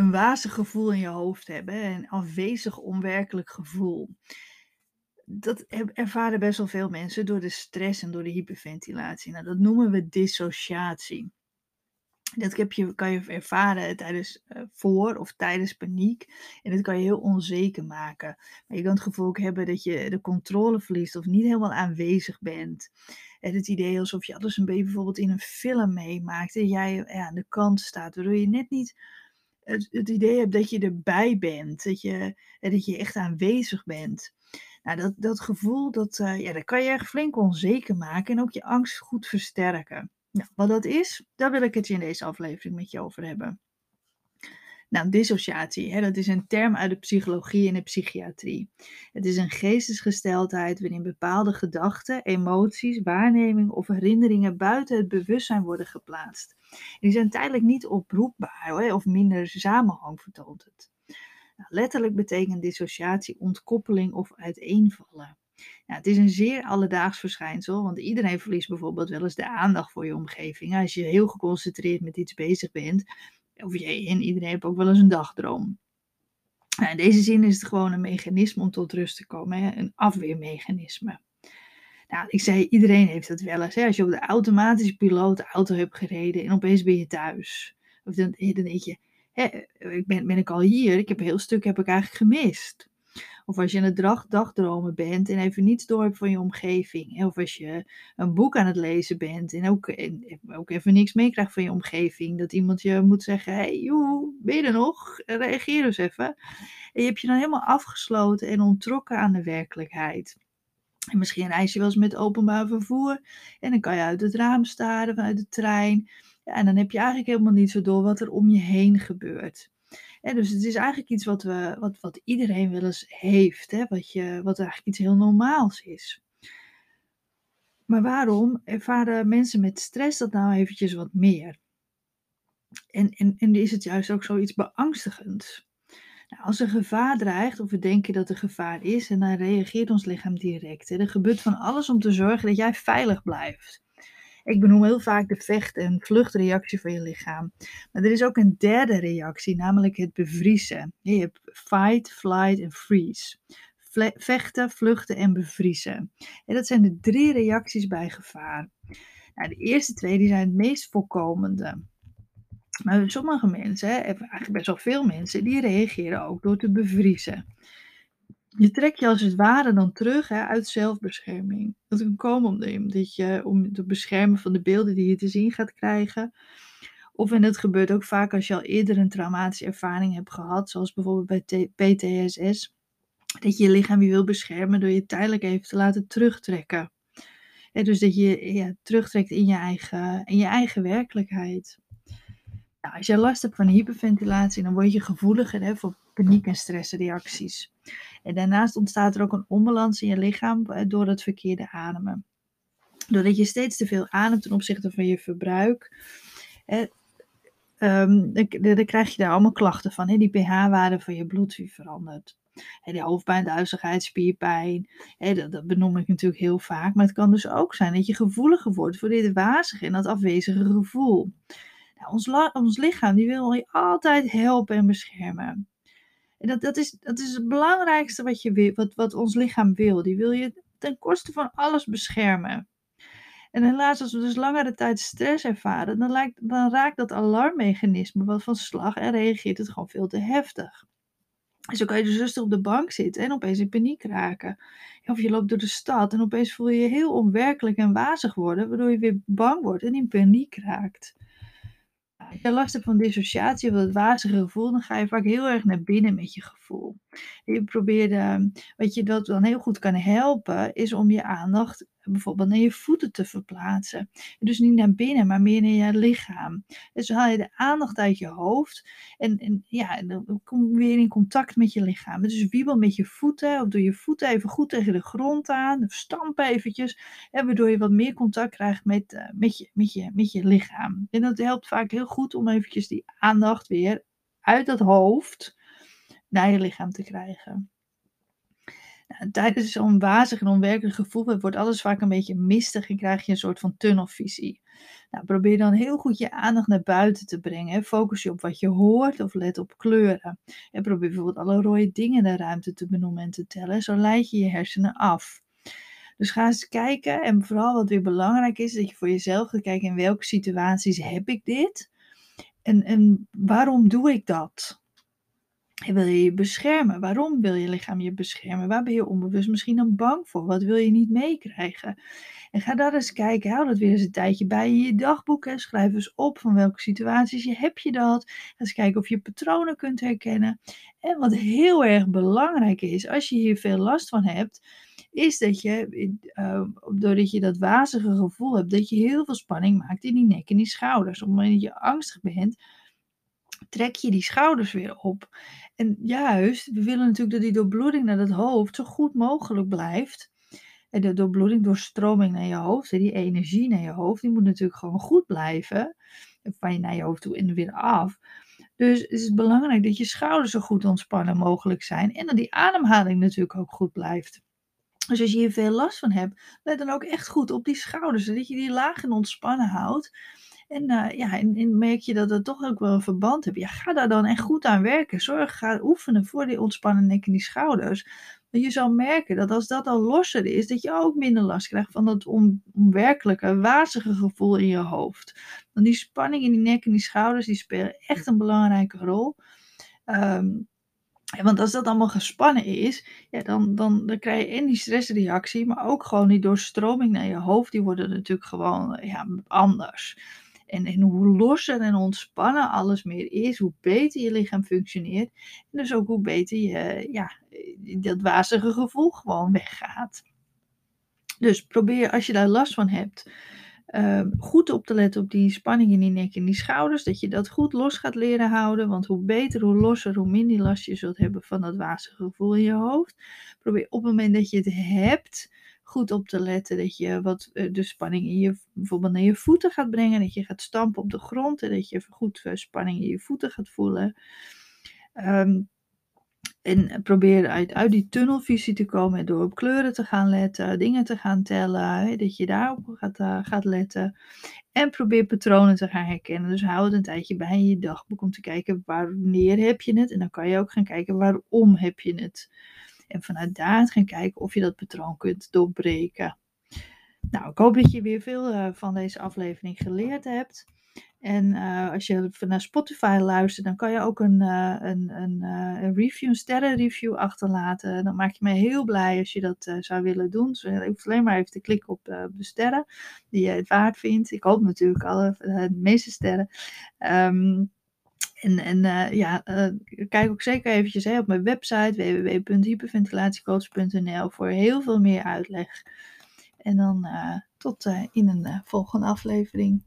een wazig gevoel in je hoofd hebben, een afwezig onwerkelijk gevoel. Dat er ervaren best wel veel mensen door de stress en door de hyperventilatie. Nou, dat noemen we dissociatie. Dat heb je, kan je ervaren tijdens uh, voor of tijdens paniek. En dat kan je heel onzeker maken. Je kan het gevoel ook hebben dat je de controle verliest of niet helemaal aanwezig bent. En het idee alsof je alles een beetje bijvoorbeeld in een film meemaakt. En jij ja, aan de kant staat. Waardoor je net niet het, idee hebt dat je erbij bent. Dat je, dat je echt aanwezig bent. Nou, dat, dat gevoel, dat, uh, ja, dat kan je echt flink onzeker maken. En ook je angst goed versterken. Nou, wat dat is, daar wil ik het in deze aflevering met je over hebben. Nou, dissociatie, hè, dat is een term uit de psychologie en de psychiatrie. Het is een geestesgesteldheid waarin bepaalde gedachten, emoties, waarnemingen of herinneringen buiten het bewustzijn worden geplaatst. Die zijn tijdelijk niet oproepbaar of minder samenhang vertoont het. Nou, letterlijk betekent dissociatie ontkoppeling of uiteenvallen. Ja, het is een zeer alledaags verschijnsel, want iedereen verliest bijvoorbeeld wel eens de aandacht voor je omgeving. Als je heel geconcentreerd met iets bezig bent, of je, en iedereen heeft ook wel eens een dagdroom. In deze zin is het gewoon een mechanisme om tot rust te komen, hè? een afweermechanisme. Nou, ik zei, iedereen heeft het wel eens. Hè? Als je op de automatische piloot de auto hebt gereden en opeens ben je thuis. Of dan, dan denk je, hè, ben, ben ik al hier? Ik heb een heel stuk heb ik eigenlijk gemist. Of als je aan het dagdromen bent en even niets door hebt van je omgeving. Of als je een boek aan het lezen bent en ook, en ook even niks meekrijgt van je omgeving. Dat iemand je moet zeggen, hey joh, ben je er nog? Reageer dus even. En je hebt je dan helemaal afgesloten en ontrokken aan de werkelijkheid. En misschien reis je wel eens met openbaar vervoer en dan kan je uit het raam staren vanuit de trein. Ja, en dan heb je eigenlijk helemaal niet zo door wat er om je heen gebeurt dus het is eigenlijk iets wat, we, wat, wat iedereen wel eens heeft, hè? Wat, je, wat eigenlijk iets heel normaals is. Maar waarom ervaren mensen met stress dat nou eventjes wat meer? En, en, en is het juist ook zoiets beangstigends? Nou, als er gevaar dreigt, of we denken dat er gevaar is, en dan reageert ons lichaam direct. Er gebeurt van alles om te zorgen dat jij veilig blijft. Ik benoem heel vaak de vecht- en vluchtreactie van je lichaam. Maar er is ook een derde reactie, namelijk het bevriezen. Je hebt fight, flight en freeze. vechten, vluchten en bevriezen. En dat zijn de drie reacties bij gevaar. Nou, de eerste twee die zijn het meest voorkomende. Maar sommige mensen, eigenlijk best wel veel mensen, die reageren ook door te bevriezen je trekt je als het ware dan terug hè, uit zelfbescherming. Dat kan komen om, dat je, om te beschermen van de beelden die je te zien gaat krijgen. Of en het gebeurt ook vaak als je al eerder een traumatische ervaring hebt gehad, zoals bijvoorbeeld bij PTSS, dat je je lichaam je wil beschermen door je tijdelijk even te laten terugtrekken. En dus dat je ja, terugtrekt in je eigen, in je eigen werkelijkheid. Nou, als je last hebt van hyperventilatie, dan word je gevoeliger hè, voor paniek- en stressreacties. En daarnaast ontstaat er ook een onbalans in je lichaam eh, door het verkeerde ademen. Doordat je steeds te veel ademt ten opzichte van je verbruik, eh, um, dan, krijg je daar allemaal klachten van. Hè? Die pH-waarde van je bloed die verandert. Hè, die hoofdpijn, duizeligheid, spierpijn. Hè, dat, dat, benoem ik natuurlijk heel vaak. Maar het kan dus ook zijn dat je gevoeliger wordt voor dit wazige en dat afwezige gevoel. Nou, ons, ons lichaam die wil je altijd helpen en beschermen. En dat, dat, is, dat is het belangrijkste wat, je wil, wat, wat ons lichaam wil. Die wil je ten koste van alles beschermen. En helaas, als we dus langere tijd stress ervaren, dan, lijkt, dan raakt dat alarmmechanisme wat van slag en reageert het gewoon veel te heftig. En zo kan je dus rustig op de bank zitten en opeens in paniek raken. Of je loopt door de stad en opeens voel je je heel onwerkelijk en wazig worden, waardoor je weer bang wordt en in paniek raakt als je last hebt van dissociatie of dat wazige gevoel, dan ga je vaak heel erg naar binnen met je gevoel. Je probeert, ehm, wat je dat dan heel goed kan helpen, is om je aandacht bijvoorbeeld naar je voeten te verplaatsen. Dus niet naar binnen, maar meer naar je lichaam. Dus haal je de aandacht uit je hoofd en, en ja, dan kom je weer in contact met je lichaam. Dus wiebel met je voeten of doe je voeten even goed tegen de grond aan. Of stamp eventjes, en waardoor je wat meer contact krijgt met, uh, met, je, met, je, met je lichaam. En dat helpt vaak heel goed om eventjes die aandacht weer uit dat hoofd naar je lichaam te krijgen. Nou, tijdens zo'n wazig en onwerkelijk gevoel wordt alles vaak een beetje mistig en krijg je een soort van tunnelvisie. Nou, probeer dan heel goed je aandacht naar buiten te brengen. Focus je op wat je hoort of let op kleuren. En probeer bijvoorbeeld alle rode dingen in de ruimte te benoemen en te tellen. Zo leid je je hersenen af. Dus ga eens kijken. En vooral wat weer belangrijk is, dat je voor jezelf gaat kijken in welke situaties heb ik dit? En, en waarom doe ik dat? Wil je je beschermen? Waarom wil je lichaam je beschermen? Waar ben je onbewust misschien dan bang voor? Wat wil je niet meekrijgen? En ga daar eens kijken. Hou dat weer eens een tijdje bij je dagboek. Hè. Schrijf eens op van welke situaties je heb je dat. Ga eens kijken of je patronen kunt herkennen. En wat heel erg belangrijk is, als je hier veel last van hebt, is dat je, uh, doordat je dat wazige gevoel hebt, dat je heel veel spanning maakt in die nek en die schouders. Op het moment dat je angstig bent, trek je die schouders weer op. En juist, we willen natuurlijk dat die doorbloeding naar het hoofd zo goed mogelijk blijft. En de doorbloeding, doorstroming naar je hoofd, die energie naar je hoofd, die moet natuurlijk gewoon goed blijven. Van je naar je hoofd toe en weer af. Dus het is belangrijk dat je schouders zo goed ontspannen mogelijk zijn. En dat die ademhaling natuurlijk ook goed blijft. Dus als je hier veel last van hebt, let dan ook echt goed op die schouders. Zodat je die laag en ontspannen houdt. En, uh, ja, en, merk je dat het toch ook wel een verband hebt. Ja, ga daar dan echt goed aan werken. Zorg, ga oefenen voor die ontspannen nek en die schouders. Want je zal merken dat als dat al losser is, dat je ook minder last krijgt van dat onwerkelijke, wazige gevoel in je hoofd. Want die spanning in die nek en die schouders, die spelen echt een belangrijke rol. Um, want als dat allemaal gespannen is, ja, dan, dan, dan krijg je en die stressreactie, maar ook gewoon die doorstroming naar je hoofd, die worden natuurlijk gewoon ja, anders. En, en hoe losser en ontspannen alles meer is, hoe beter je lichaam functioneert. En dus ook hoe beter je, ja, dat wazige gevoel gewoon weggaat. Dus probeer als je daar last van hebt, Ehm, goed op te letten op die spanning in die nek en die schouders. Dat je dat goed los gaat leren houden. Want hoe beter, hoe losser, hoe minder last je zult hebben van dat wazige gevoel in je hoofd. Probeer op het moment dat je het hebt, goed op te letten. Dat je wat eh, de spanning in je, bijvoorbeeld naar je voeten gaat brengen. Dat je gaat stampen op de grond. En dat je goed uh, spanning in je voeten gaat voelen. Um, en probeer uit, uit die tunnelvisie te komen door op kleuren te gaan letten, dingen te gaan tellen, dat je daarop gaat, uh, gaat letten. En probeer patronen te gaan herkennen. Dus hou het een tijdje bij in je dagboek om te kijken wanneer heb je het. En dan kan je ook gaan kijken waarom heb je het. En vanuit daar gaan kijken of je dat patroon kunt doorbreken. Nou, ik hoop dat je weer veel uh, van deze aflevering geleerd hebt. En uh, als je naar Spotify luistert, dan kan je ook een, uh, een, een, een review, een sterrenreview achterlaten. Dan maak je me heel blij als je dat zou willen doen. Dus je hoeft alleen maar even te klikken op de sterren die je het waard vindt. Ik hoop natuurlijk alle, de meeste sterren. Um, en, en ja, kijk ook zeker eventjes hè, op mijn website www.hyperventilatiecoach.nl voor heel veel meer uitleg. En dan tot in een volgende aflevering.